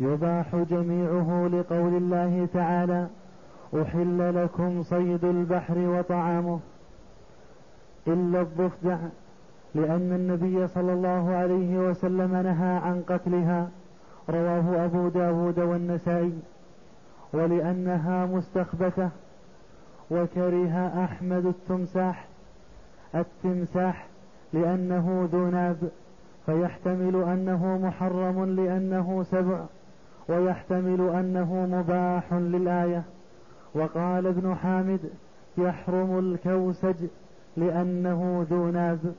يباح جميعه لقول الله تعالى أحل لكم صيد البحر وطعامه. إلا الضفدع لأن النبي صلى الله عليه وسلم نهى عن قتلها رواه أبو داود والنسائي. ولأنها مستخبثة وكره أحمد التمساح. التمساح لأنه ذو ناب فيحتمل أنه محرم لأنه سبع. ويحتمل أنه مباح للآية. وقال ابن حامد يحرم الكوسج لأنه ذو ناب.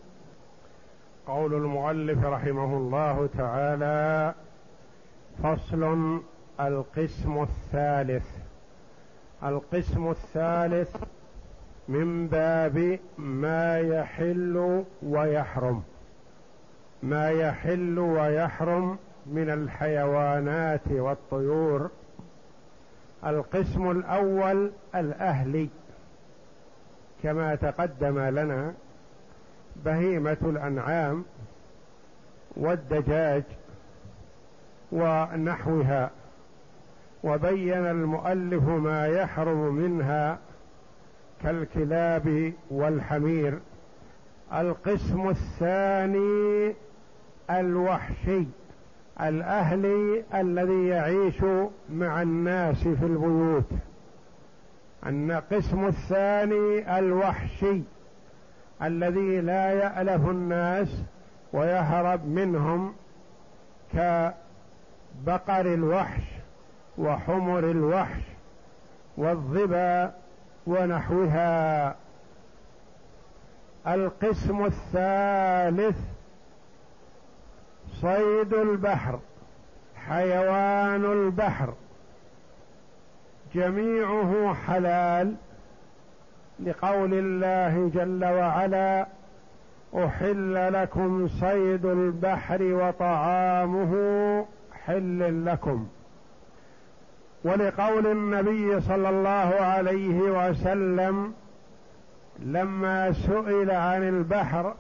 قول المؤلف رحمه الله تعالى فصل القسم الثالث. القسم الثالث من باب ما يحل ويحرم. ما يحل ويحرم من الحيوانات والطيور. القسم الأول الأهلي كما تقدم لنا بهيمة الأنعام والدجاج ونحوها وبين المؤلف ما يحرم منها كالكلاب والحمير. القسم الثاني الوحشي. الاهلي الذي يعيش مع الناس في البيوت. القسم الثاني الوحشي الذي لا يألف الناس ويهرب منهم كبقر الوحش وحمر الوحش والظبا ونحوها. القسم الثالث صيد البحر حيوان البحر جميعه حلال لقول الله جل وعلا أحل لكم صيد البحر وطعامه حل لكم. ولقول النبي صلى الله عليه وسلم لما سئل عن البحر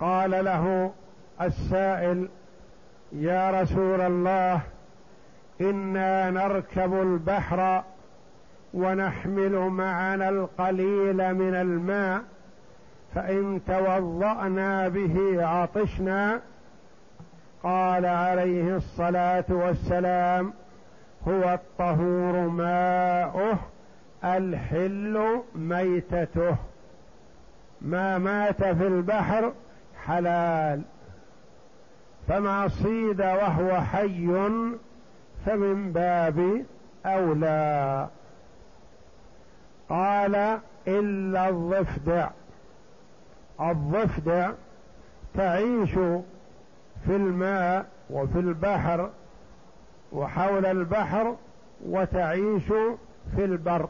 قال له السائل يا رسول الله إنا نركب البحر ونحمل معنا القليل من الماء فإن توضأنا به عطشنا. قال عليه الصلاة والسلام هو الطهور ماؤه الحل ميتته. ما مات في البحر حلال. فما صيد وهو حي فمن باب أولى. قال إلا الضفدع. الضفدع تعيش في الماء وفي البحر وحول البحر وتعيش في البر.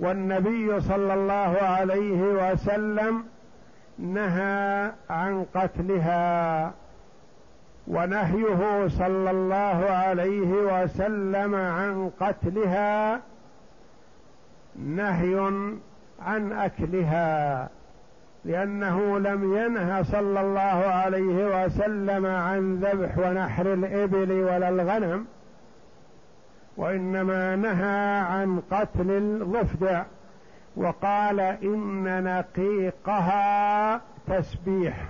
والنبي صلى الله عليه وسلم نهى عن قتلها. ونهيه صلى الله عليه وسلم عن قتلها نهي عن أكلها لأنه لم ينه صلى الله عليه وسلم عن ذبح ونحر الإبل ولا الغنم وإنما نهى عن قتل الضفدع وقال إن نقيقها تسبيح.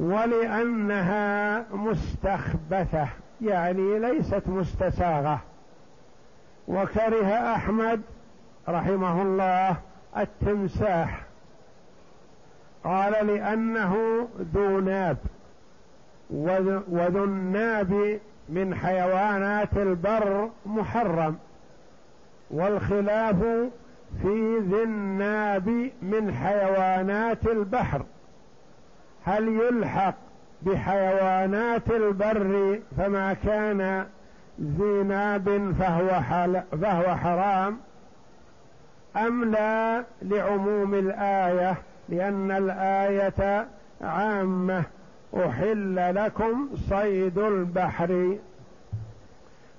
ولأنها مستخبثة يعني ليست مستساغة. وكره أحمد رحمه الله التمساح. قال لأنه ذو ناب وذو الناب من حيوانات البر محرم والخلاف في ذي الناب من حيوانات البحر. هل يلحق بحيوانات البر فما كان ذي ناب فهو, حل فهو حرام؟ أم لا لعموم الآية لأن الآية عامة أحل لكم صيد البحر؟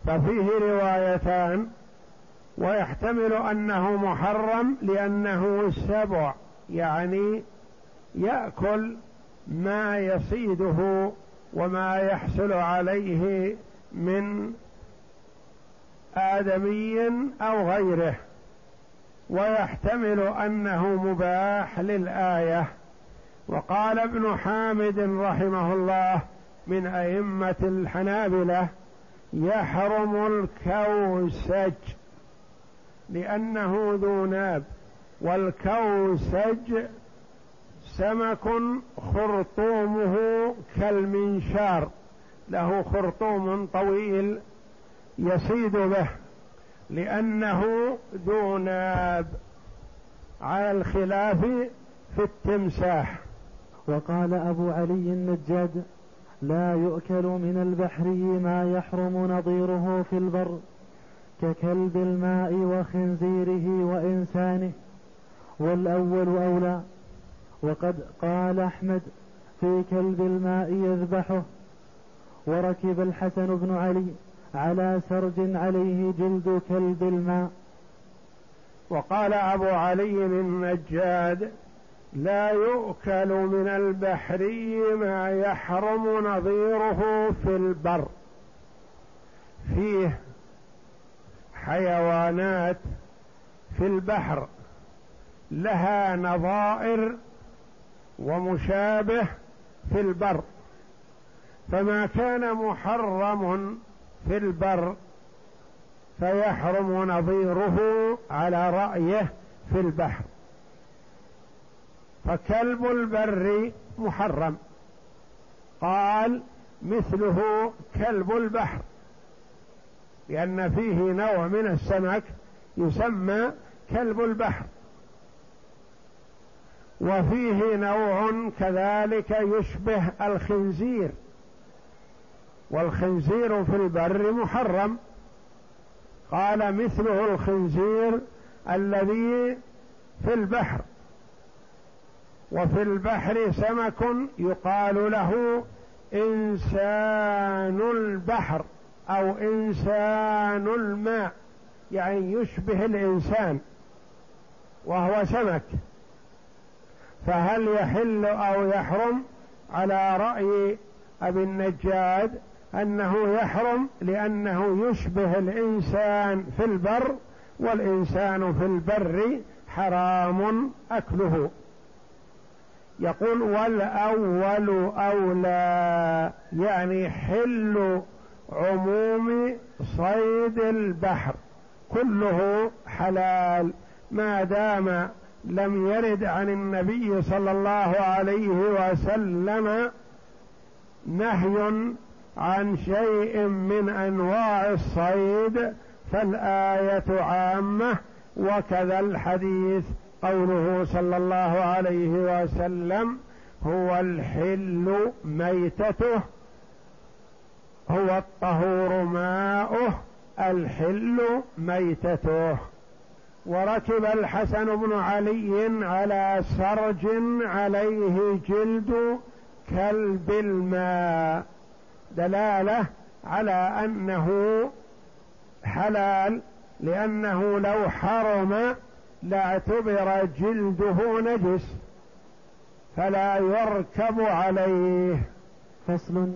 ففيه روايتان ويحتمل أنه محرم لأنه سبع يعني يأكل ما يصيده وما يحصل عليه من آدمي أو غيره. ويحتمل أنه مباح للآية. وقال ابن حامد رحمه الله من أئمة الحنابلة يحرم الكوسج لأنه ذو ناب والكوسج سمك خرطومه كالمنشار. له خرطوم طويل يصيد به لأنه ذو ناب. على الخلاف في التمساح. وقال أبو علي النجاد لا يؤكل من البحري ما يحرم نظيره في البر ككلب الماء وخنزيره وإنسانه والأول أولى. وقد قال أحمد في كلب الماء يذبحه وركب الحسن بن علي على سرج عليه جلد كلب الماء. وقال أبو علي النجاد لا يؤكل من البحري ما يحرم نظيره في البر. فيه حيوانات في البحر لها نظائر ومشابه في البر فما كان محرم في البر فيحرم نظيره على رأيه في البحر. فكلب البر محرم. قال مثله كلب البحر لأن فيه نوع من السمك يسمى كلب البحر. وفيه نوع كذلك يشبه الخنزير. والخنزير في البر محرم. قال مثله الخنزير الذي في البحر. وفي البحر سمك يقال له إنسان البحر أو إنسان الماء يعني يشبه الإنسان وهو سمك. فهل يحل أو يحرم على رأي أبي النجاد أنه يحرم لأنه يشبه الإنسان في البر والإنسان في البر حرام أكله؟ يقول والأول أولى يعني حل عموم صيد البحر كله حلال ما دام لم يرد عن النبي صلى الله عليه وسلم نهي عن شيء من أنواع الصيد فالآية عامة وكذا الحديث قوله صلى الله عليه وسلم هو الحل ميتته هو الطهور ماؤه الحل ميتته. وركب الحسن بن علي على سرج عليه جلد كلب الماء. دلالة على أنه حلال لأنه لو حرم لاعتبر جلده نجس فلا يركب عليه. فصل.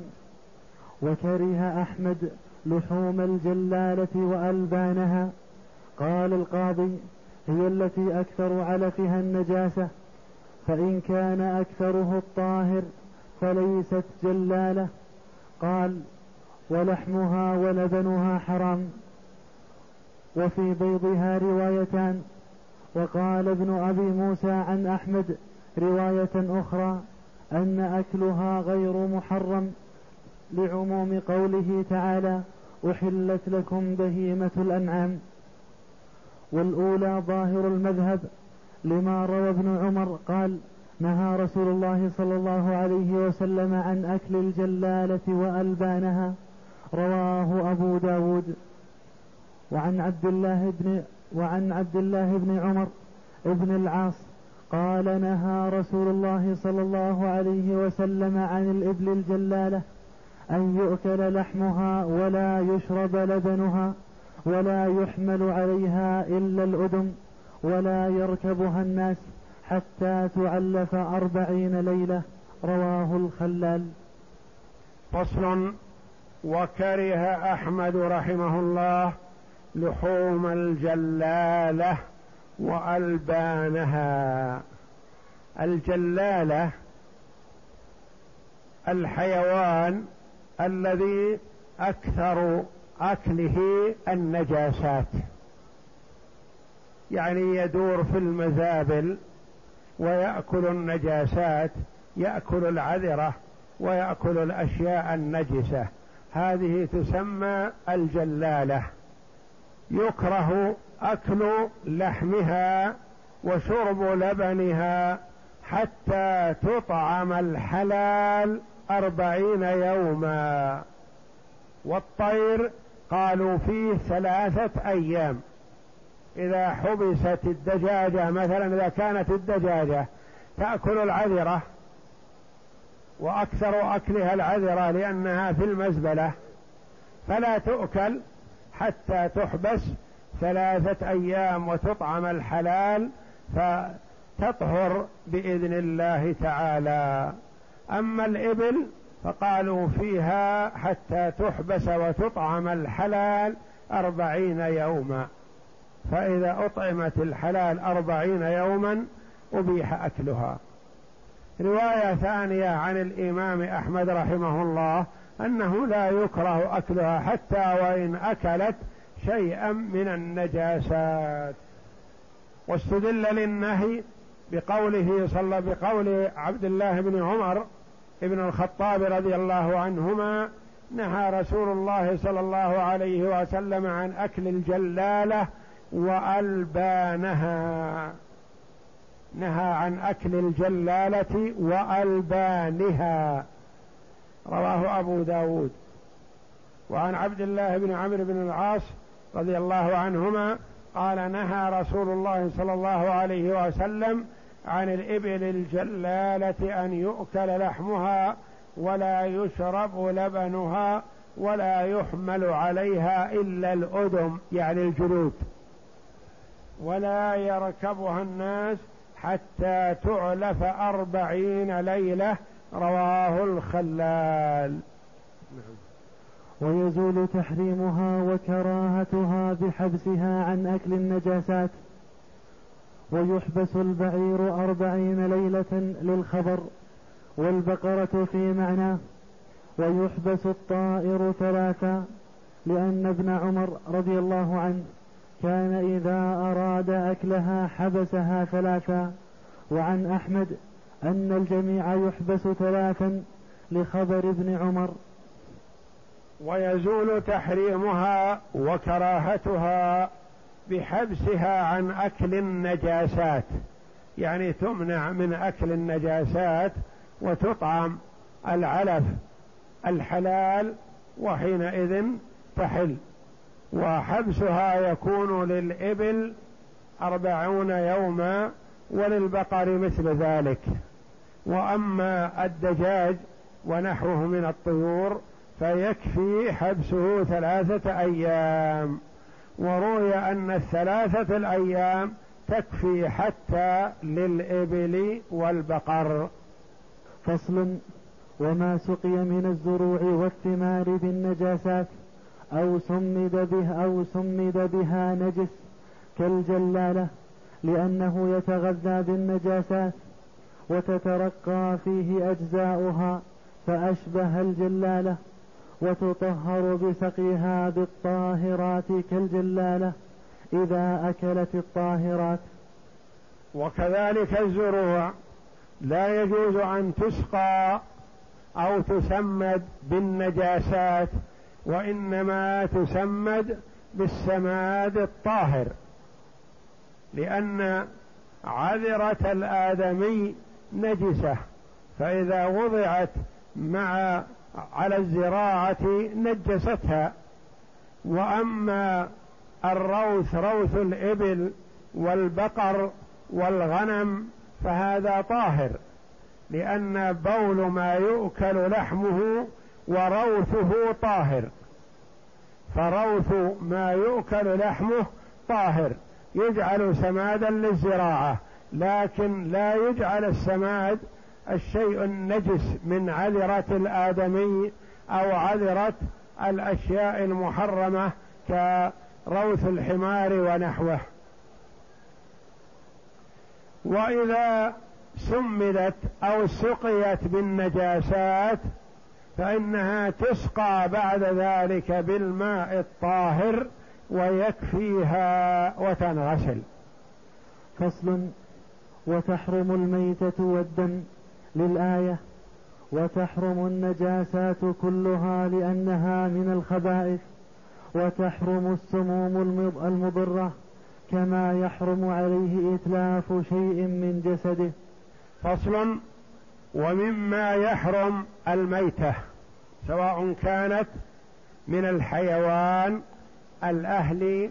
وكره أحمد لحوم الجلالة وألبانها. قال القاضي هي التي أكثر علفها النجاسة فإن كان أكثره الطاهر فليست جلالة. قال ولحمها ولبنها حرام. وفي بيضها روايتان. وقال ابن أبي موسى عن أحمد رواية أخرى أن أكلها غير محرم لعموم قوله تعالى أحلت لكم بهيمة الأنعام. والأولى ظاهر المذهب لما روى ابن عمر قال نهى رسول الله صلى الله عليه وسلم عن أكل الجلالة وألبانها. رواه أبو داود. وعن عبد الله بن وعن عبد الله بن عمر بن العاص قال نهى رسول الله صلى الله عليه وسلم عن الإبل الجلالة أن يؤكل لحمها ولا يشرب لبنها. ولا يحمل عليها إلا الأدم ولا يركبها الناس حتى تعلف أربعين ليلة رواه الخلال. فصل وكره أحمد رحمه الله لحوم الجلالة وألبانها. الجلالة الحيوان الذي أكثر أكله النجاسات. يعني يدور في المزابل ويأكل النجاسات يأكل العذرة ويأكل الأشياء النجسة. هذه تسمى الجلالة. يكره أكل لحمها وشرب لبنها حتى تطعم الحلال أربعين يوما. والطير قالوا فيه ثلاثة أيام. إذا حبست الدجاجة مثلا إذا كانت الدجاجة تأكل العذرة وأكثر أكلها العذرة لأنها في المزبلة فلا تؤكل حتى تحبس ثلاثة أيام وتطعم الحلال فتطهر بإذن الله تعالى. أما الإبل فقالوا فيها حتى تحبس وتطعم الحلال أربعين يوما. فإذا أطعمت الحلال أربعين يوما أبيح أكلها. رواية ثانية عن الإمام أحمد رحمه الله أنه لا يكره أكلها حتى وإن أكلت شيئا من النجاسات. واستدل للنهي بقوله صلى بقول عبد الله بن عمر ابن الخطاب رضي الله عنهما نهى رسول الله صلى الله عليه وسلم عن أكل الجلالة وألبانها. نهى عن أكل الجلالة وألبانها. رواه أبو داود. وعن عبد الله بن عمرو بن العاص رضي الله عنهما قال نهى رسول الله صلى الله عليه وسلم عن الإبل الجلالة أن يؤكل لحمها ولا يشرب لبنها ولا يحمل عليها إلا الأدم يعني الجلود ولا يركبها الناس حتى تعلف أربعين ليلة رواه الخلال. ويزول تحريمها وكراهتها بحبسها عن أكل النجاسات ويحبس البعير أربعين ليلة للخبر والبقرة في معناه ويحبس الطائر ثلاثا لأن ابن عمر رضي الله عنه كان إذا أراد أكلها حبسها ثلاثا وعن أحمد أن الجميع يحبس ثلاثا لخبر ابن عمر ويزول تحريمها وكراهتها بحبسها عن أكل النجاسات. يعني تمنع من أكل النجاسات وتطعم العلف الحلال وحينئذ تحل. وحبسها يكون للإبل أربعون يوما وللبقر مثل ذلك. وأما الدجاج ونحوه من الطيور فيكفي حبسه ثلاثة أيام. وروي أن الثلاثة الأيام تكفي حتى للإبل والبقر. فصل وما سقي من الزروع والثمار بالنجاسات أو سمد به أو سمد بها نجس كالجلالة لأنه يتغذى بالنجاسات وتترقى فيه أجزاؤها فأشبه الجلالة. وتطهر بسقيها بالطاهرات كالجلالة إذا أكلت الطاهرات. وكذلك الزروع لا يجوز أن تسقى أو تسمد بالنجاسات وإنما تسمد بالسماد الطاهر لأن عذرة الآدمي نجسة فإذا وضعت مع على الزراعة نجستها. وأما الروث روث الإبل والبقر والغنم فهذا طاهر لأن بول ما يؤكل لحمه وروثه طاهر. فروث ما يؤكل لحمه طاهر يجعل سمادا للزراعة لكن لا يجعل السماد الشيء النجس من عذرة الآدمي أو عذرة الأشياء المحرمة كروث الحمار ونحوه. وإذا سمدت أو سقيت بالنجاسات فإنها تسقى بعد ذلك بالماء الطاهر ويكفيها وتنغسل. فصل وتحرم الميتة والدم. للآية وتحرم النجاسات كلها لأنها من الخبائث وتحرم السموم المضرة كما يحرم عليه إتلاف شيء من جسده. فصل ومما يحرم الميتة سواء كانت من الحيوان الأهلي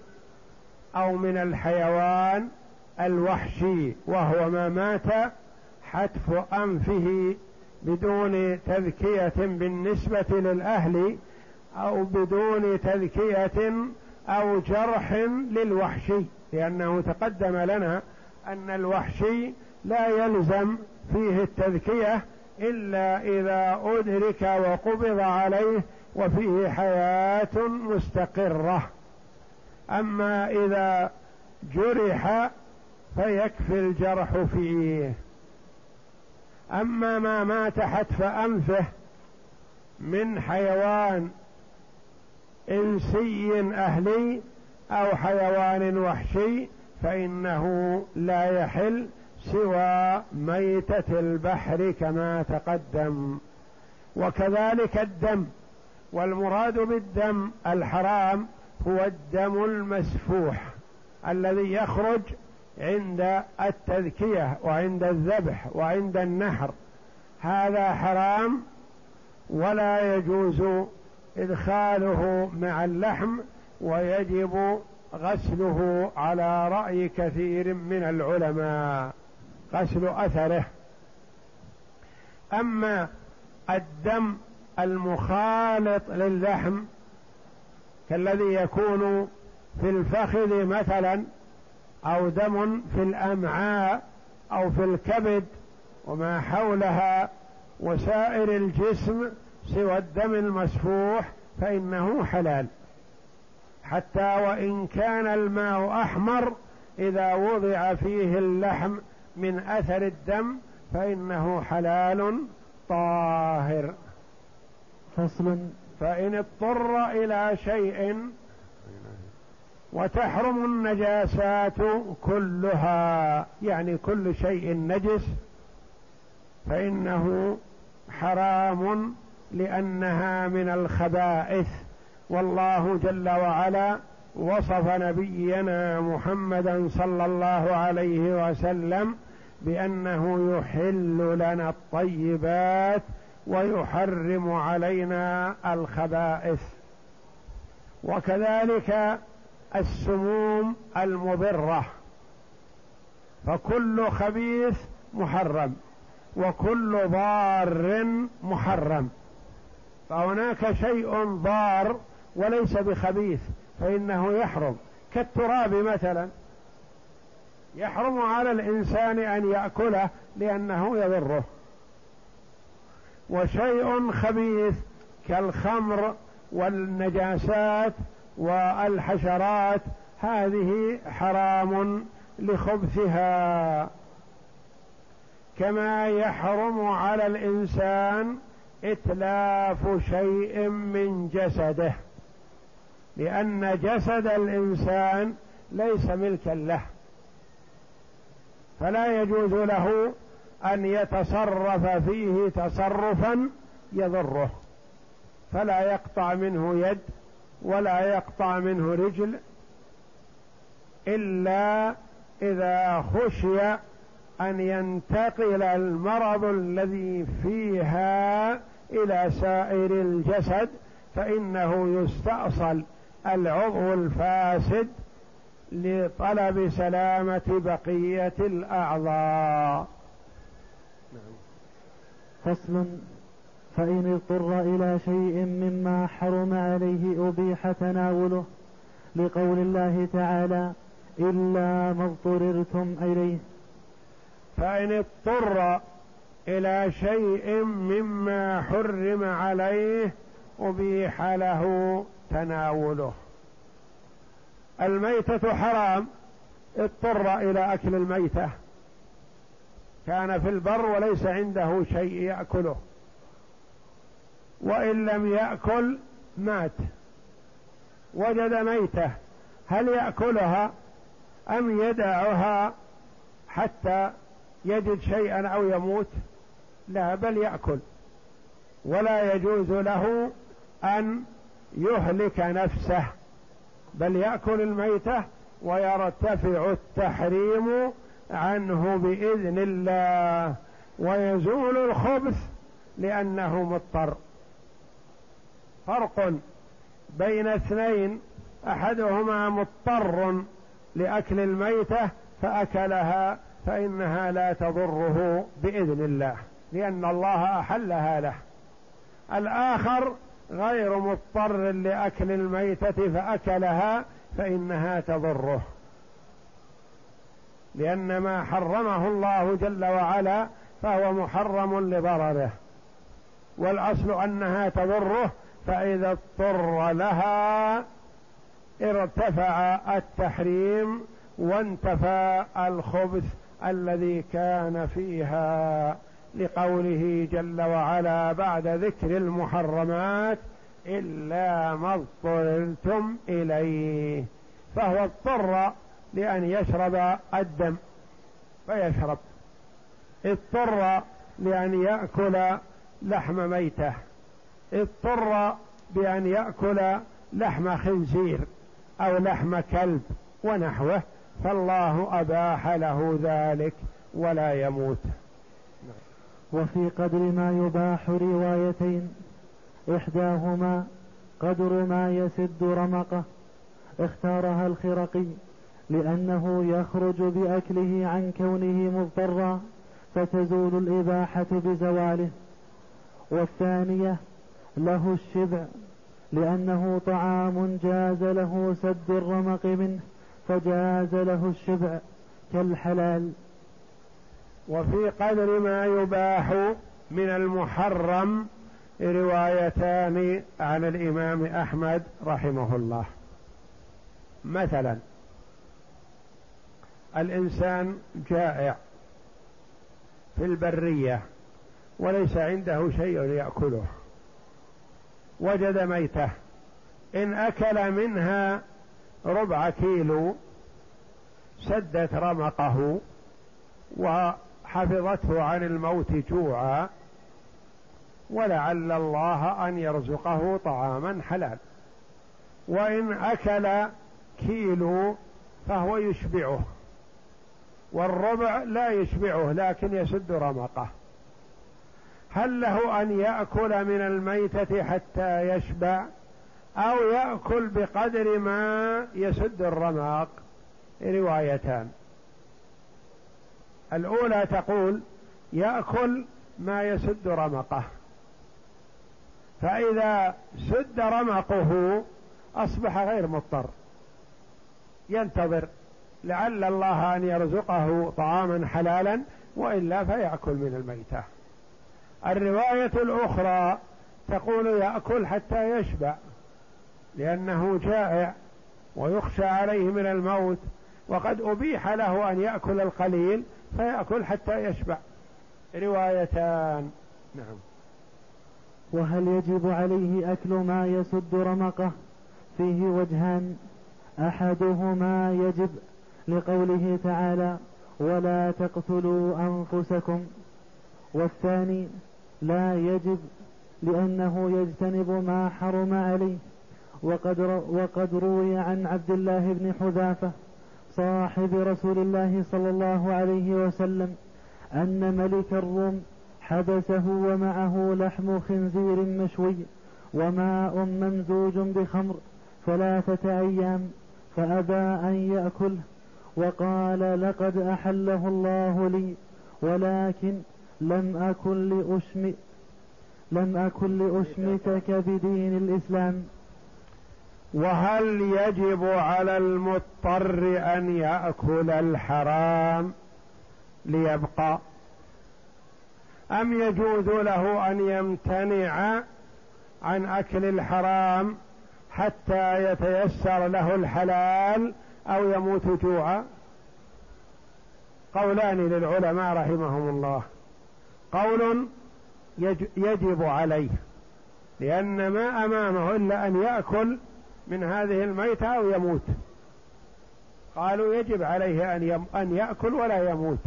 أو من الحيوان الوحشي وهو ما مات حتف أنفه بدون تذكية بالنسبة للأهل أو بدون تذكية أو جرح للوحشي لأنه تقدم لنا أن الوحشي لا يلزم فيه التذكية إلا إذا أدرك وقبض عليه وفيه حياة مستقرة. أما إذا جرح فيكفي الجرح فيه. أما ما مات حتف أنفه من حيوان إنسي أهلي أو حيوان وحشي فإنه لا يحل سوى ميتة البحر كما تقدم. وكذلك الدم والمراد بالدم الحرام هو الدم المسفوح الذي يخرج عند التذكية وعند الذبح وعند النحر. هذا حرام ولا يجوز إدخاله مع اللحم ويجب غسله على رأي كثير من العلماء غسل أثره. أما الدم المخالط للحم كالذي يكون في الفخذ مثلا أو دم في الأمعاء أو في الكبد وما حولها وسائر الجسم سوى الدم المسفوح فإنه حلال. حتى وإن كان الماء أحمر إذا وضع فيه اللحم من أثر الدم فإنه حلال طاهر. فصل فإن اضطر إلى شيء وتحرم النجاسات كلها يعني كل شيء نجس فإنه حرام لأنها من الخبائث. والله جل وعلا وصف نبينا محمدا صلى الله عليه وسلم بأنه يحل لنا الطيبات ويحرم علينا الخبائث. وكذلك السموم المضرة. فكل خبيث محرم وكل ضار محرم. فهناك شيء ضار وليس بخبيث فإنه يحرم. كالتراب مثلا. يحرم على الإنسان أن يأكله لأنه يضره. وشيء خبيث كالخمر والنجاسات والحشرات هذه حرام لخبثها. كما يحرم على الإنسان إتلاف شيء من جسده لأن جسد الإنسان ليس ملكا له. فلا يجوز له أن يتصرف فيه تصرفا يضره فلا يقطع منه يد ولا يقطع منه رجل إلا إذا خشي أن ينتقل المرض الذي فيها إلى سائر الجسد فإنه يستأصل العضو الفاسد لطلب سلامة بقية الأعضاء. فصل فإن اضطر إلى شيء مما حرم عليه أبيح تناوله لقول الله تعالى إلا ما اضطررتم إليه. فإن اضطر إلى شيء مما حرم عليه أبيح له تناوله. الميتة حرام اضطر إلى أكل الميتة. كان في البر وليس عنده شيء يأكله. وإن لم يأكل مات. وجد ميتة. هل يأكلها أم يدعها حتى يجد شيئا أو يموت؟ لا بل يأكل. ولا يجوز له أن يهلك نفسه. بل يأكل الميتة ويرتفع التحريم عنه بإذن الله. ويزول الخبث لأنه مضطر. فرق بين اثنين أحدهما مضطر لأكل الميتة فأكلها فإنها لا تضره بإذن الله لأن الله أحلها له. الآخر غير مضطر لأكل الميتة فأكلها فإنها تضره لأن ما حرمه الله جل وعلا فهو محرم لضرره والأصل أنها تضره فإذا اضطر لها ارتفع التحريم وانتفى الخبث الذي كان فيها لقوله جل وعلا بعد ذكر المحرمات إلا ما اضطررتم إليه. فهو اضطر لأن يشرب الدم فيشرب. اضطر لأن يأكل لحم ميته. اضطر بأن يأكل لحم خنزير أو لحم كلب ونحوه فالله أباح له ذلك ولا يموت. وفي قدر ما يباح روايتين إحداهما قدر ما يسد رمقه اختارها الخرقي لأنه يخرج بأكله عن كونه مضطرا فتزول الإباحة بزواله. والثانية له الشبع لأنه طعام جاز له سد الرمق منه فجاز له الشبع كالحلال. وفي قدر ما يباح من المحرم روايتان عن الإمام أحمد رحمه الله. مثلا الإنسان جائع في البرية وليس عنده شيء يأكله. وجد ميته. إن أكل منها ربع كيلو سدت رمقه وحفظته عن الموت جوعا ولعل الله أن يرزقه طعاما حلال وإن أكل كيلو فهو يشبعه والربع لا يشبعه لكن يسد رمقه. هل له أن يأكل من الميتة حتى يشبع؟ أو يأكل بقدر ما يسد الرماق؟ روايتان. الأولى تقول يأكل ما يسد رمقه. فإذا سد رمقه أصبح غير مضطر. ينتظر لعل الله أن يرزقه طعاما حلالا وإلا فيأكل من الميتة. الرواية الأخرى تقول يأكل حتى يشبع لأنه جائع ويخشى عليه من الموت وقد أبيح له أن يأكل القليل فيأكل حتى يشبع. روايتان. نعم. وهل يجب عليه أكل ما يسد رمقه؟ فيه وجهان. أحدهما يجب لقوله تعالى ولا تقتلوا أنفسكم. والثاني لا يجب لأنه يجتنب ما حرم عليه. وقد, وقد روي عن عبد الله بن حذافة صاحب رسول الله صلى الله عليه وسلم أن ملك الروم حبسه ومعه لحم خنزير مشوي وماء ممزوج بخمر ثلاثة أيام فأبى أن يأكله وقال لقد أحله الله لي ولكن لم أكن لأشم لم أكن لأشمتك بدين الإسلام. وهل يجب على المضطر أن يأكل الحرام ليبقى؟ أم يجوز له أن يمتنع عن أكل الحرام حتى يتيسر له الحلال أو يموت جوعا؟ قولان للعلماء رحمهم الله. قول يجب عليه لأن ما أمامه إلا أن يأكل من هذه الميتة أو يموت. قالوا يجب عليه أن أن يأكل ولا يموت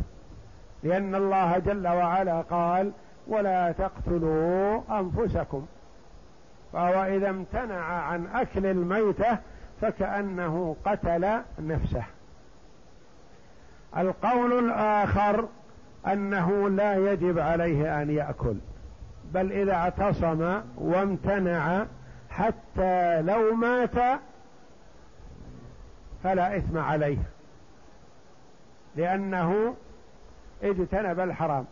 لأن الله جل وعلا قال ولا تقتلوا أنفسكم. فهو إذا امتنع عن أكل الميتة فكأنه قتل نفسه. القول الآخر أنه لا يجب عليه أن يأكل بل إذا اعتصم وامتنع حتى لو مات فلا إثم عليه لأنه اجتنب الحرام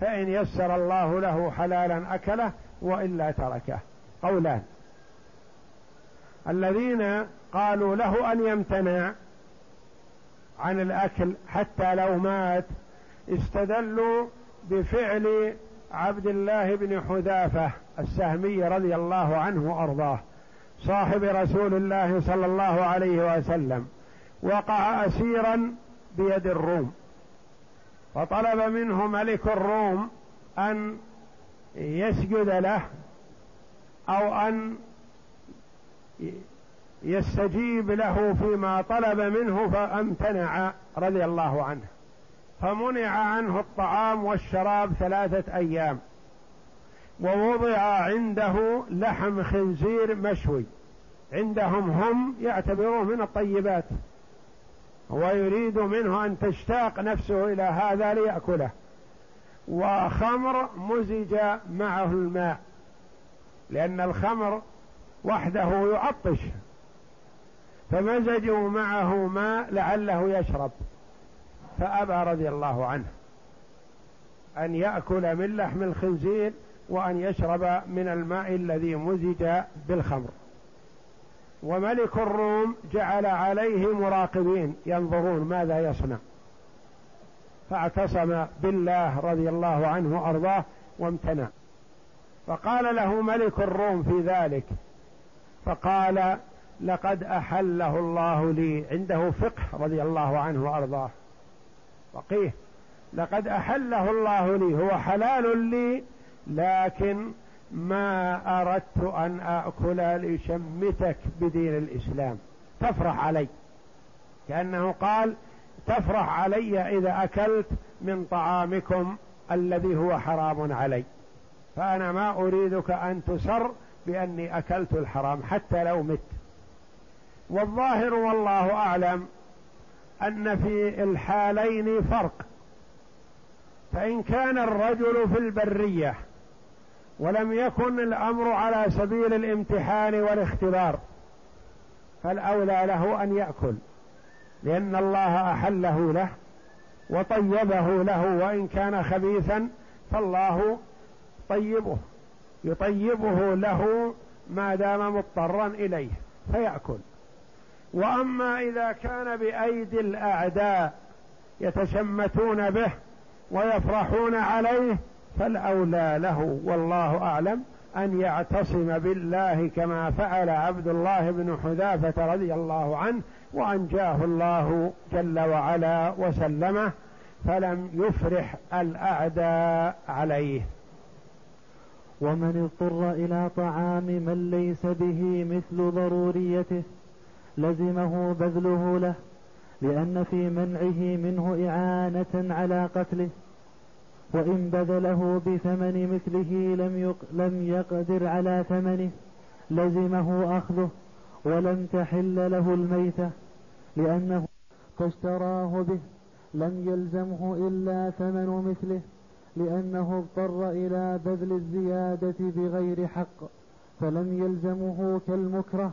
فإن يسر الله له حلالا أكله وإلا تركه. قولان الذين قالوا له أن يمتنع عن الأكل حتى لو مات استدلوا بفعل عبد الله بن حذافة السهمي رضي الله عنه وأرضاه صاحب رسول الله صلى الله عليه وسلم وقع أسيرا بيد الروم. فطلب منه ملك الروم أن يسجد له أو أن يستجيب له فيما طلب منه فأمتنع رضي الله عنه. فمنع عنه الطعام والشراب ثلاثة أيام. ووضع عنده لحم خنزير مشوي. عندهم هم يعتبروه من الطيبات. هو يريد منه أن تشتاق نفسه إلى هذا ليأكله. وخمر مزج معه الماء. لأن الخمر وحده يعطش. فمزجوا معه ماء لعله يشرب. فأبى رضي الله عنه أن يأكل من لحم الخنزير وأن يشرب من الماء الذي مزج بالخمر. وملك الروم جعل عليه مراقبين ينظرون ماذا يصنع. فاعتصم بالله رضي الله عنه وأرضاه وامتنع. فقال له ملك الروم في ذلك فقال لقد أحله الله لي. عنده فقه رضي الله عنه وأرضاه. فقيه. لقد أحله الله لي هو حلال لي لكن ما أردت أن آكل لشمتك بدين الإسلام. تفرح علي. كأنه قال تفرح علي إذا أكلت من طعامكم الذي هو حرام علي. فأنا ما أريدك أن تسر بأني أكلت الحرام حتى لو مت. والظاهر والله أعلم أن في الحالين فرق. فإن كان الرجل في البرية ولم يكن الأمر على سبيل الامتحان والاختبار فالأولى له أن يأكل لأن الله أحله له وطيبه له وإن كان خبيثا فالله طيبه يطيبه له ما دام مضطرا إليه فيأكل. وأما إذا كان بأيدي الأعداء يتشمتون به ويفرحون عليه فالأولى له والله أعلم أن يعتصم بالله كما فعل عبد الله بن حذافة رضي الله عنه وأنجاه الله جل وعلا وسلمه فلم يفرح الأعداء عليه. ومن اضطر إلى طعام من ليس به مثل ضروريته لزمه بذله له لأن في منعه منه إعانة على قتله. وإن بذله بثمن مثله لم, لم يقدر على ثمنه لزمه أخذه ولم تحل له الميتة لأنه فاشتراه به لم يلزمه إلا ثمن مثله لأنه اضطر إلى بذل الزيادة بغير حق فلم يلزمه كالمكره.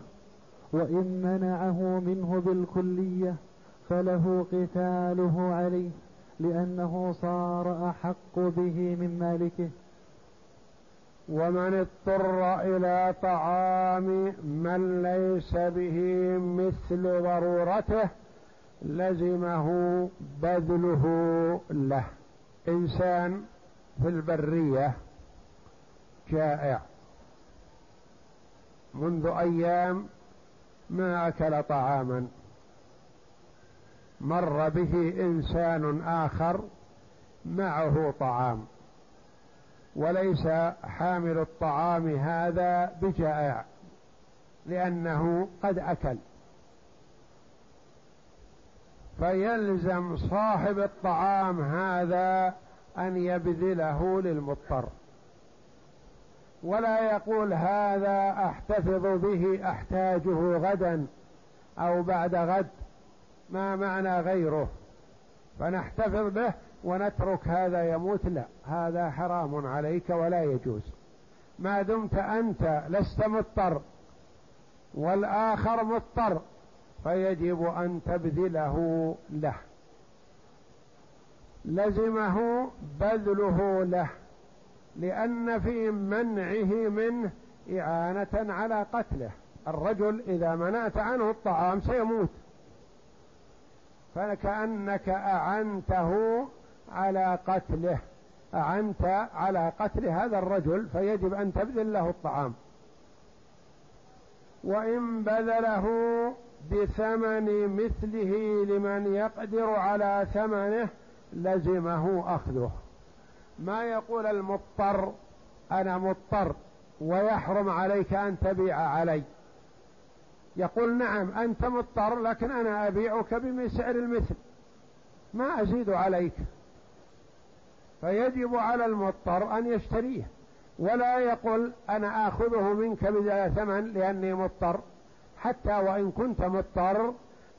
وإن منعه منه بالكلية فله قتاله عليه لأنه صار أحق به من مالكه. ومن اضطر إلى طعام من ليس به مثل ضرورته لزمه بذله له. إنسان في البرية جائع. منذ أيام ما أكل طعاما. مر به إنسان آخر معه طعام. وليس حامل الطعام هذا بجائع لأنه قد أكل. فيلزم صاحب الطعام هذا أن يبذله للمضطر. ولا يقول هذا أحتفظ به أحتاجه غدا أو بعد غد ما معنى غيره؟ فنحتفظ به ونترك هذا يموت؟ لا هذا حرام عليك ولا يجوز. ما دمت أنت لست مضطر والآخر مضطر فيجب أن تبذله له. لزمه بذله له. لأن في منعه منه إعانة على قتله. الرجل إذا منعت عنه الطعام سيموت. فكأنك أعنته على قتله. أعنت على قتل هذا الرجل فيجب أن تبذل له الطعام. وإن بذله بثمن مثله لمن يقدر على ثمنه لزمه أخذه. ما يقول المضطر أنا مضطر ويحرم عليك أن تبيع علي. يقول نعم أنت مضطر لكن أنا أبيعك بسعر المثل. ما أزيد عليك. فيجب على المضطر أن يشتريه. ولا يقول أنا آخذه منك بلا ثمن لأني مضطر. حتى وإن كنت مضطر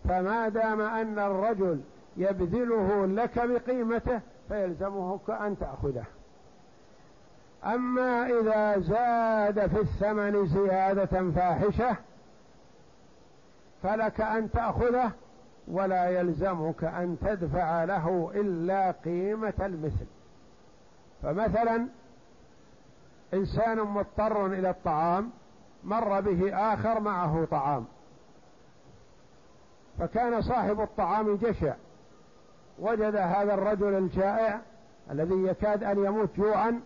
فما دام أن الرجل يبذله لك بقيمته فيلزمه أن تأخذه. أما إذا زاد في الثمن زيادة فاحشة فلك أن تأخذه ولا يلزمك أن تدفع له إلا قيمة المثل. فمثلا إنسان مضطر إلى الطعام مر به آخر معه طعام فكان صاحب الطعام جشع. وجد هذا الرجل الجائع الذي يكاد أن يموت جوعا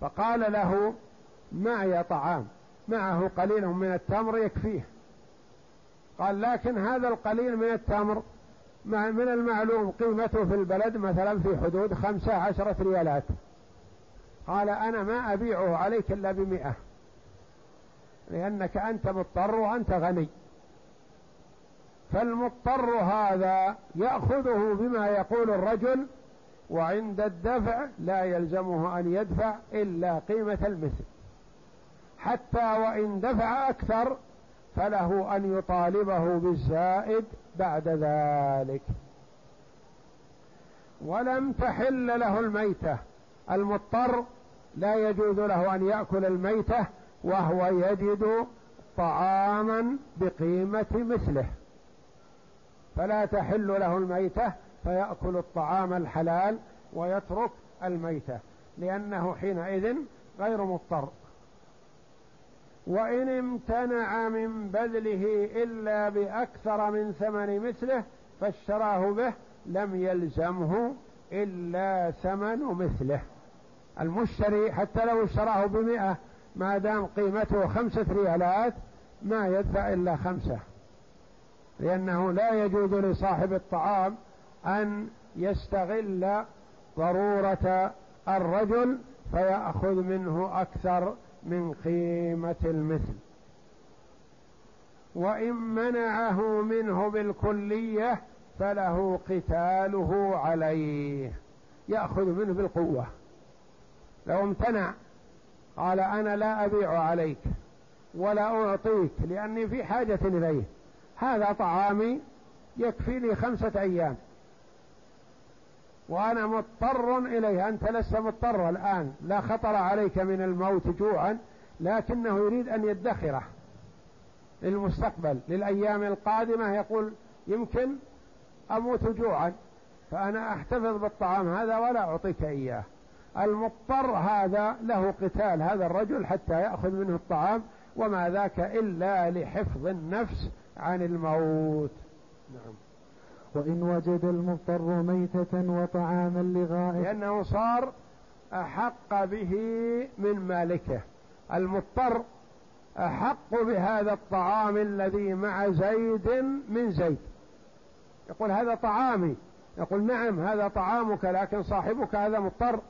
فقال له معي طعام. معه قليل من التمر يكفيه. قال لكن هذا القليل من التمر من المعلوم قيمته في البلد مثلا في حدود خمسة عشرة ريالات. قال أنا ما أبيعه عليك إلا بمئة لأنك أنت مضطر وأنت غني. فالمضطر هذا يأخذه بما يقول الرجل وعند الدفع لا يلزمه أن يدفع إلا قيمة المثل. حتى وإن دفع أكثر فله أن يطالبه بالزائد بعد ذلك. ولم تحل له الميتة. المضطر لا يجوز له أن يأكل الميتة وهو يجد طعاما بقيمة مثله. فلا تحل له الميتة فيأكل الطعام الحلال ويترك الميتة لأنه حينئذ غير مضطر. وإن امتنع من بذله إلا بأكثر من ثمن مثله فاشتراه به لم يلزمه إلا ثمن مثله. المشتري حتى لو اشتراه بمئة ما دام قيمته خمسة ريالات ما يدفع إلا خمسة. لأنه لا يجوز لصاحب الطعام أن يستغل ضرورة الرجل فيأخذ منه أكثر من قيمة المثل. وإن منعه منه بالكلية فله قتاله عليه. يأخذ منه بالقوة. لو امتنع قال أنا لا أبيع عليك ولا أعطيك لأني في حاجة إليه هذا طعامي يكفيني خمسة أيام. وأنا مضطر إليه أنت لست مضطر الآن. لا خطر عليك من الموت جوعا لكنه يريد أن يدخره للمستقبل. للأيام القادمة يقول يمكن أموت جوعا فأنا أحتفظ بالطعام هذا ولا أعطيك إياه. المضطر هذا له قتال هذا الرجل حتى يأخذ منه الطعام وما ذاك إلا لحفظ النفس عن الموت. نعم. وإن وجد المضطر ميتة وطعاما لغائب. لأنه صار أحق به من مالكه. المضطر أحق بهذا الطعام الذي مع زيد من زيد. يقول هذا طعامي. يقول نعم هذا طعامك لكن صاحبك هذا مضطر.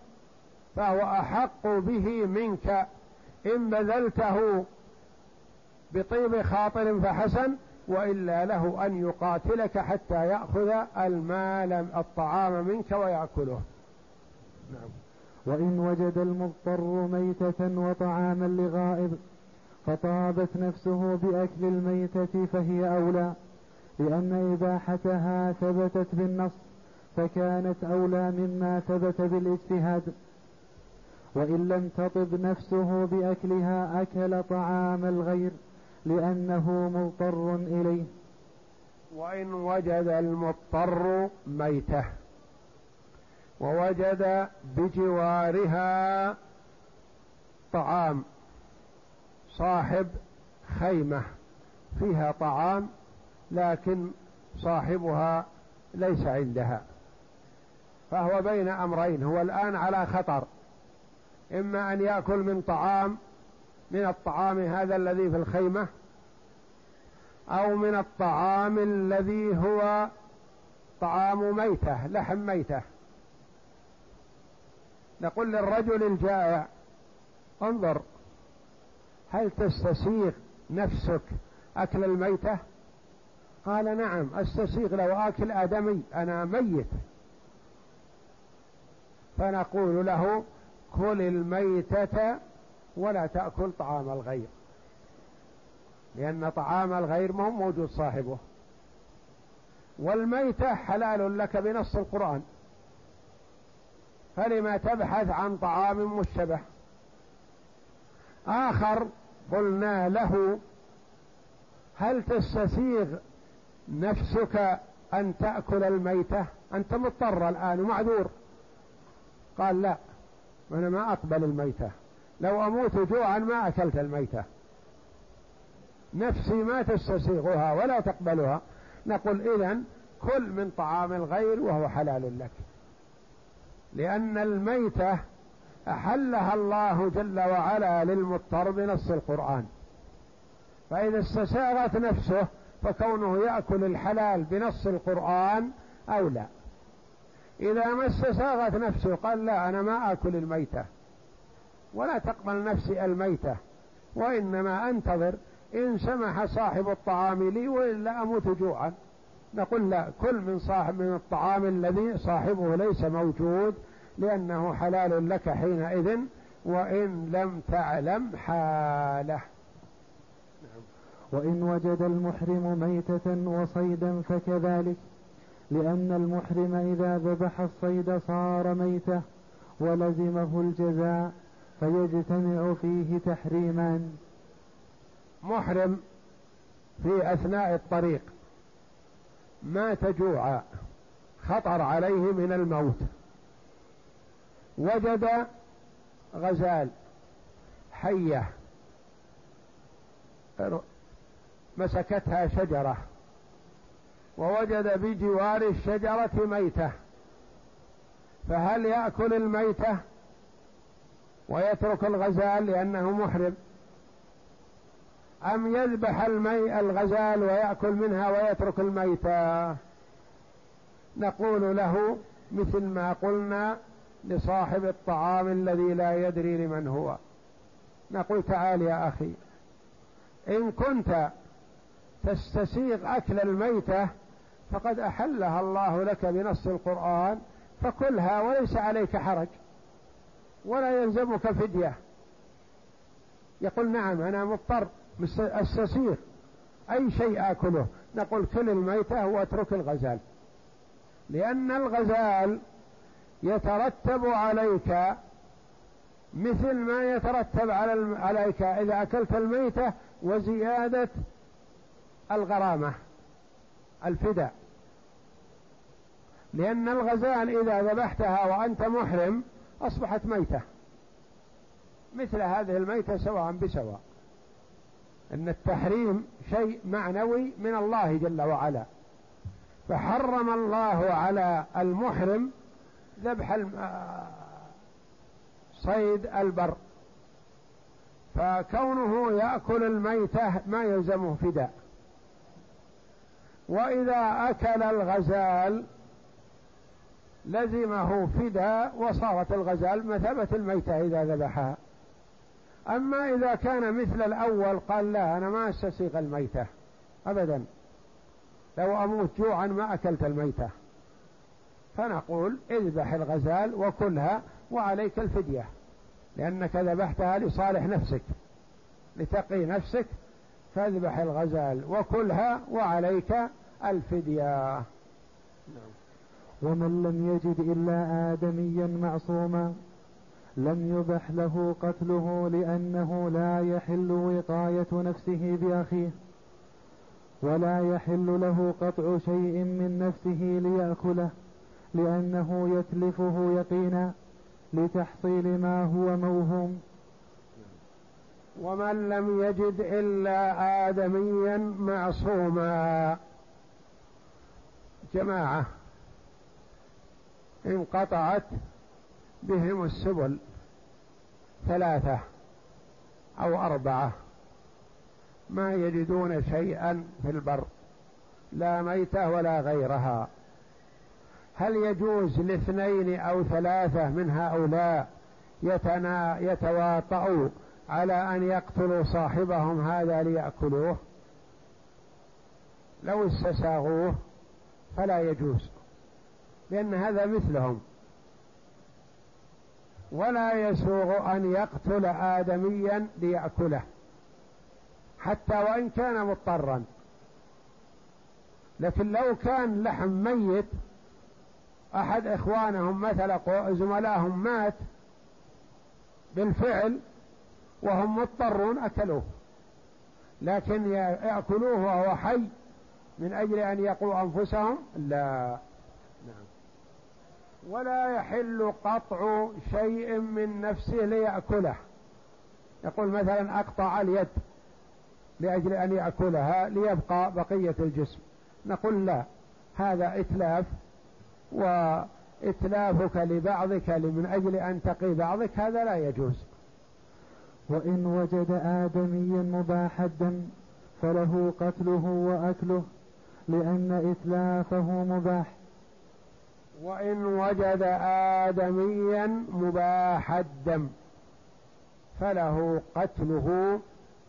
فهو أحق به منك. إن بذلته بطيب خاطر فحسن وإلا له أن يقاتلك حتى يأخذ المال الطعام منك ويأكله. نعم. وإن وجد المضطر ميتة وطعاما لغائب فطابت نفسه بأكل الميتة فهي أولى لأن إباحتها ثبتت بالنص فكانت أولى مما ثبت بالاجتهاد. وإن لم تطب نفسه بأكلها أكل طعام الغير. لأنه مضطر إليه. وإن وجد المضطر ميتة. ووجد بجوارها طعام. صاحب خيمة. فيها طعام لكن صاحبها ليس عندها. فهو بين أمرين. هو الآن على خطر. إما أن يأكل من طعام من الطعام هذا الذي في الخيمة أو من الطعام الذي هو طعام ميتة لحم ميتة. نقول للرجل الجائع انظر هل تستسيغ نفسك أكل الميتة؟ قال نعم أستسيغ لو آكل آدمي أنا ميت. فنقول له كل الميتة ولا تأكل طعام الغير. لأن طعام الغير ما هو موجود صاحبه. والميتة حلال لك بنص القرآن. فلما تبحث عن طعام مشتبه. آخر قلنا له هل تستسيغ نفسك أن تأكل الميتة؟ أنت مضطر الآن ومعذور قال لا أنا ما أقبل الميتة. لو أموت جوعا ما أكلت الميتة. نفسي ما تستسيغها ولا تقبلها. نقول إذا كل من طعام الغير وهو حلال لك. لأن الميتة أحلها الله جل وعلا للمضطر بنص القرآن. فإذا استساغت نفسه فكونه يأكل الحلال بنص القرآن أولى. إذا ما استساغت نفسه قال لا أنا ما آكل الميتة. ولا تقبل نفسي الميتة وإنما أنتظر إن سمح صاحب الطعام لي وإلا أموت جوعا نقول لا كل من صاحب من الطعام الذي صاحبه ليس موجود لأنه حلال لك حينئذ وإن لم تعلم حاله. وإن وجد المحرم ميتة وصيدا فكذلك لأن المحرم إذا ذبح الصيد صار ميتة ولزمه الجزاء فيجتمع فيه تحريمان محرم في أثناء الطريق. مات جوعا خطر عليه من الموت. وجد غزال حية مسكتها شجرة. ووجد بجوار الشجرة ميتة. فهل يأكل الميتة؟ ويترك الغزال لأنه محرم. أم يذبح المي الغزال ويأكل منها ويترك الميتة؟ نقول له مثل ما قلنا لصاحب الطعام الذي لا يدري لمن هو. نقول تعال يا أخي إن كنت تستسيغ أكل الميتة فقد أحلها الله لك بنص القرآن فكلها وليس عليك حرج. ولا يلزمك فدية. يقول نعم أنا مضطر استسيغ أي شيء آكله. نقول كل الميتة وأترك الغزال. لأن الغزال يترتب عليك مثل ما يترتب على عليك. إذا أكلت الميتة وزيادة الغرامة الفداء لأن الغزال إذا ذبحتها وأنت محرم أصبحت ميتة. مثل هذه الميتة سواء بسواء. أن التحريم شيء معنوي من الله جل وعلا. فحرم الله على المحرم ذبح صيد البر. فكونه يأكل الميتة ما يلزمه فداء. وإذا أكل الغزال لزمه فداء وصارت الغزال مثابة الميتة إذا ذبحها. أما إذا كان مثل الأول قال لا أنا ما أستسيغ الميتة أبدا. لو أموت جوعا ما أكلت الميتة. فنقول اذبح الغزال وكلها وعليك الفدية لأنك ذبحتها لصالح نفسك لتقي نفسك فاذبح الغزال وكلها وعليك الفدية. نعم. ومن لم يجد إلا آدميا معصوما لم يبح له قتله لأنه لا يحل وقاية نفسه بأخيه ولا يحل له قطع شيء من نفسه ليأكله لأنه يتلفه يقينا لتحصيل ما هو موهوم. ومن لم يجد إلا آدميا معصوما. جماعة انقطعت بهم السبل ثلاثة أو أربعة. ما يجدون شيئا في البر لا ميتة ولا غيرها. هل يجوز لاثنين أو ثلاثة من هؤلاء يتنا يتواطؤوا على أن يقتلوا صاحبهم هذا ليأكلوه؟ لو استساغوه فلا يجوز. لأن هذا مثلهم. ولا يسوغ أن يقتل آدميا ليأكله حتى وإن كان مضطرا. لكن لو كان لحم ميت أحد إخوانهم مثلا زملائهم مات بالفعل وهم مضطرون أكلوه. لكن يأكلوه وهو حي من أجل أن يقوا أنفسهم؟ لا. ولا يحل قطع شيء من نفسه ليأكله. يقول مثلا أقطع اليد لأجل أن يأكلها ليبقى بقية الجسم. نقول لا هذا إتلاف وإتلافك لبعضك من أجل أن تقي بعضك هذا لا يجوز. وإن وجد آدميا مباح الدم فله قتله وأكله لأن إتلافه مباح. وإن وجد آدميا مباح الدم فله قتله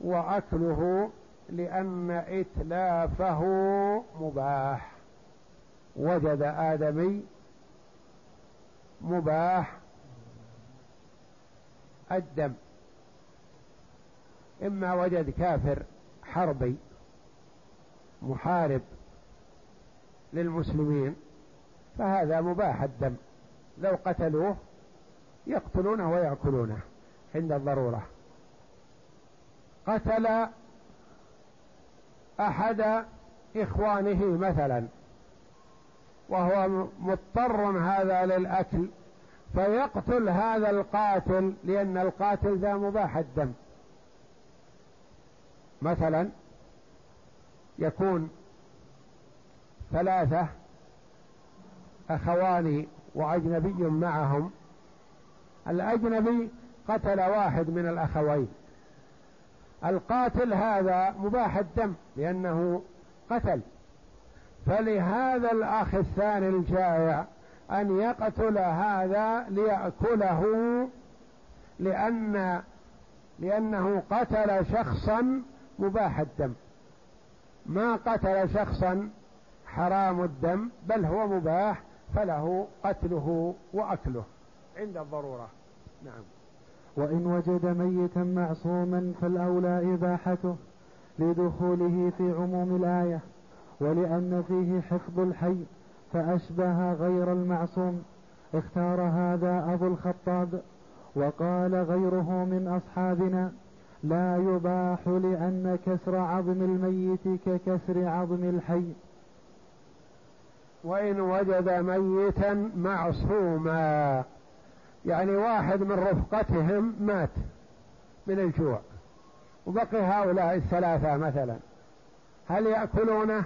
وأكله لأن إتلافه مباح. وجد آدمي مباح الدم. إما وجد كافر حربي محارب للمسلمين فهذا مباح الدم. لو قتلوه يقتلونه ويأكلونه عند الضرورة. قتل أحد إخوانه مثلا وهو مضطر هذا للأكل فيقتل هذا القاتل لأن القاتل ذا مباح الدم. مثلا يكون ثلاثة أخوان وأجنبي معهم. الأجنبي قتل واحد من الأخوين. القاتل هذا مباح الدم لأنه قتل. فلهذا الأخ الثاني الجائع أن يقتل هذا ليأكله لأن لأنه قتل شخصا مباح الدم. ما قتل شخصا حرام الدم بل هو مباح. فله قتله وأكله عند الضرورة. نعم. وإن وجد ميتا معصوما فالأولى إباحته لدخوله في عموم الآية ولأن فيه حفظ الحي فأشبه غير المعصوم. اختار هذا أبو الخطاب وقال غيره من أصحابنا لا يباح لأن كسر عظم الميت ككسر عظم الحي. وإن وجد ميتا معصوما. يعني واحد من رفقتهم مات من الجوع. وبقي هؤلاء الثلاثة مثلا. هل يأكلونه؟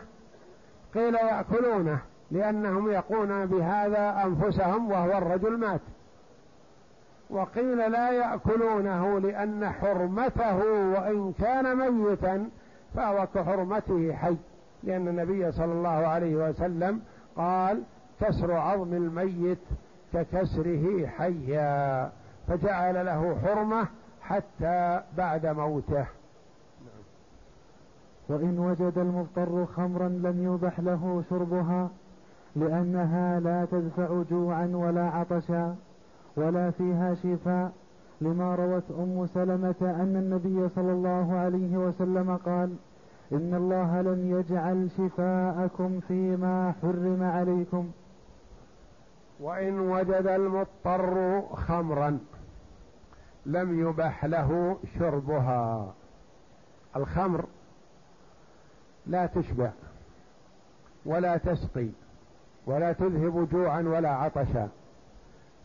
قيل يأكلونه لأنهم يقون بهذا أنفسهم وهو الرجل مات. وقيل لا يأكلونه لأن حرمته وإن كان ميتا فهو كحرمته حي لأن النبي صلى الله عليه وسلم قال كسر عظم الميت ككسره حيا فجعل له حرمة حتى بعد موته. وإن وجد المضطر خمرا لم يبح له شربها لأنها لا تدفع جوعا ولا عطشا ولا فيها شفاء لما روت أم سلمة أن النبي صلى الله عليه وسلم قال إن الله لم يجعل شفاءكم فيما حرم عليكم. وإن وجد المضطر خمرا لم يبح له شربها. الخمر لا تشبع ولا تسقي ولا تذهب جوعا ولا عطشا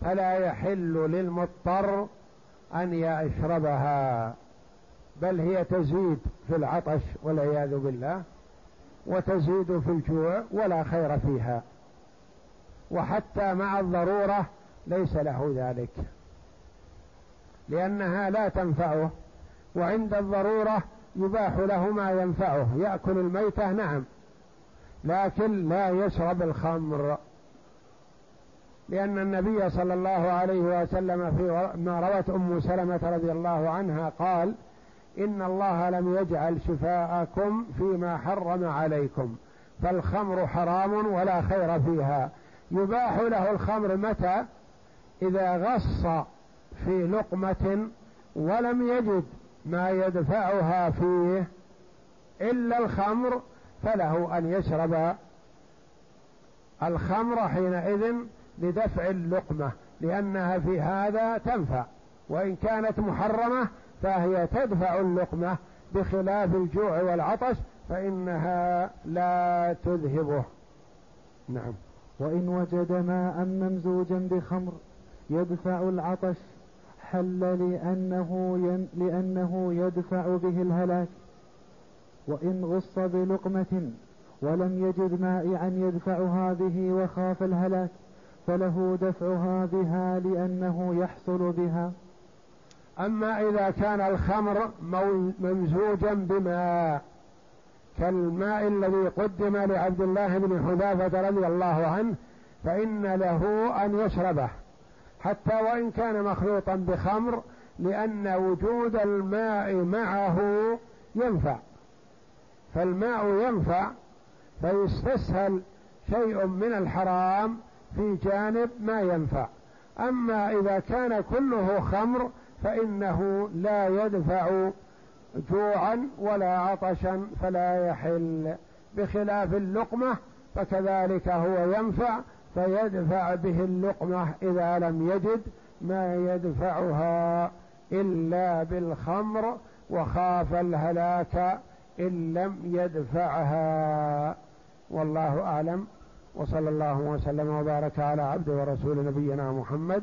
فلا يحل للمضطر أن يشربها. بل هي تزيد في العطش والعياذ بالله وتزيد في الجوع ولا خير فيها. وحتى مع الضرورة ليس له ذلك. لأنها لا تنفعه وعند الضرورة يباح له ما ينفعه. يأكل الميتة نعم لكن لا يشرب الخمر. لأن النبي صلى الله عليه وسلم في ما روت أم سلمة رضي الله عنها قال إن الله لم يجعل شفاءكم فيما حرم عليكم فالخمر حرام ولا خير فيها. يباح له الخمر متى؟ إذا غص في لقمة ولم يجد ما يدفعها فيه إلا الخمر فله أن يشرب الخمر حينئذ لدفع اللقمة لأنها في هذا تنفع. وإن كانت محرمة فهي تدفع اللقمة بخلاف الجوع والعطش فإنها لا تذهبه. نعم. وإن وجد ماء ممزوجا بخمر يدفع العطش حل لأنه, ين لأنه يدفع به الهلاك. وإن غص بلقمة ولم يجد مائعا يدفعها به وخاف الهلاك فله دفعها بها لأنه يحصل بها. أما إذا كان الخمر ممزوجا بماء كالماء الذي قدم لعبد الله بن حذافة رضي الله عنه فإن له أن يشربه. حتى وإن كان مخلوطا بخمر لأن وجود الماء معه ينفع. فالماء ينفع فيستسهل شيء من الحرام في جانب ما ينفع. أما إذا كان كله خمر فإنه لا يدفع جوعا ولا عطشا فلا يحل. بخلاف اللقمة فكذلك هو ينفع فيدفع به اللقمة إذا لم يجد ما يدفعها إلا بالخمر وخاف الهلاك إن لم يدفعها. والله أعلم. وصلى الله وسلم وبارك على عبد ورسول نبينا محمد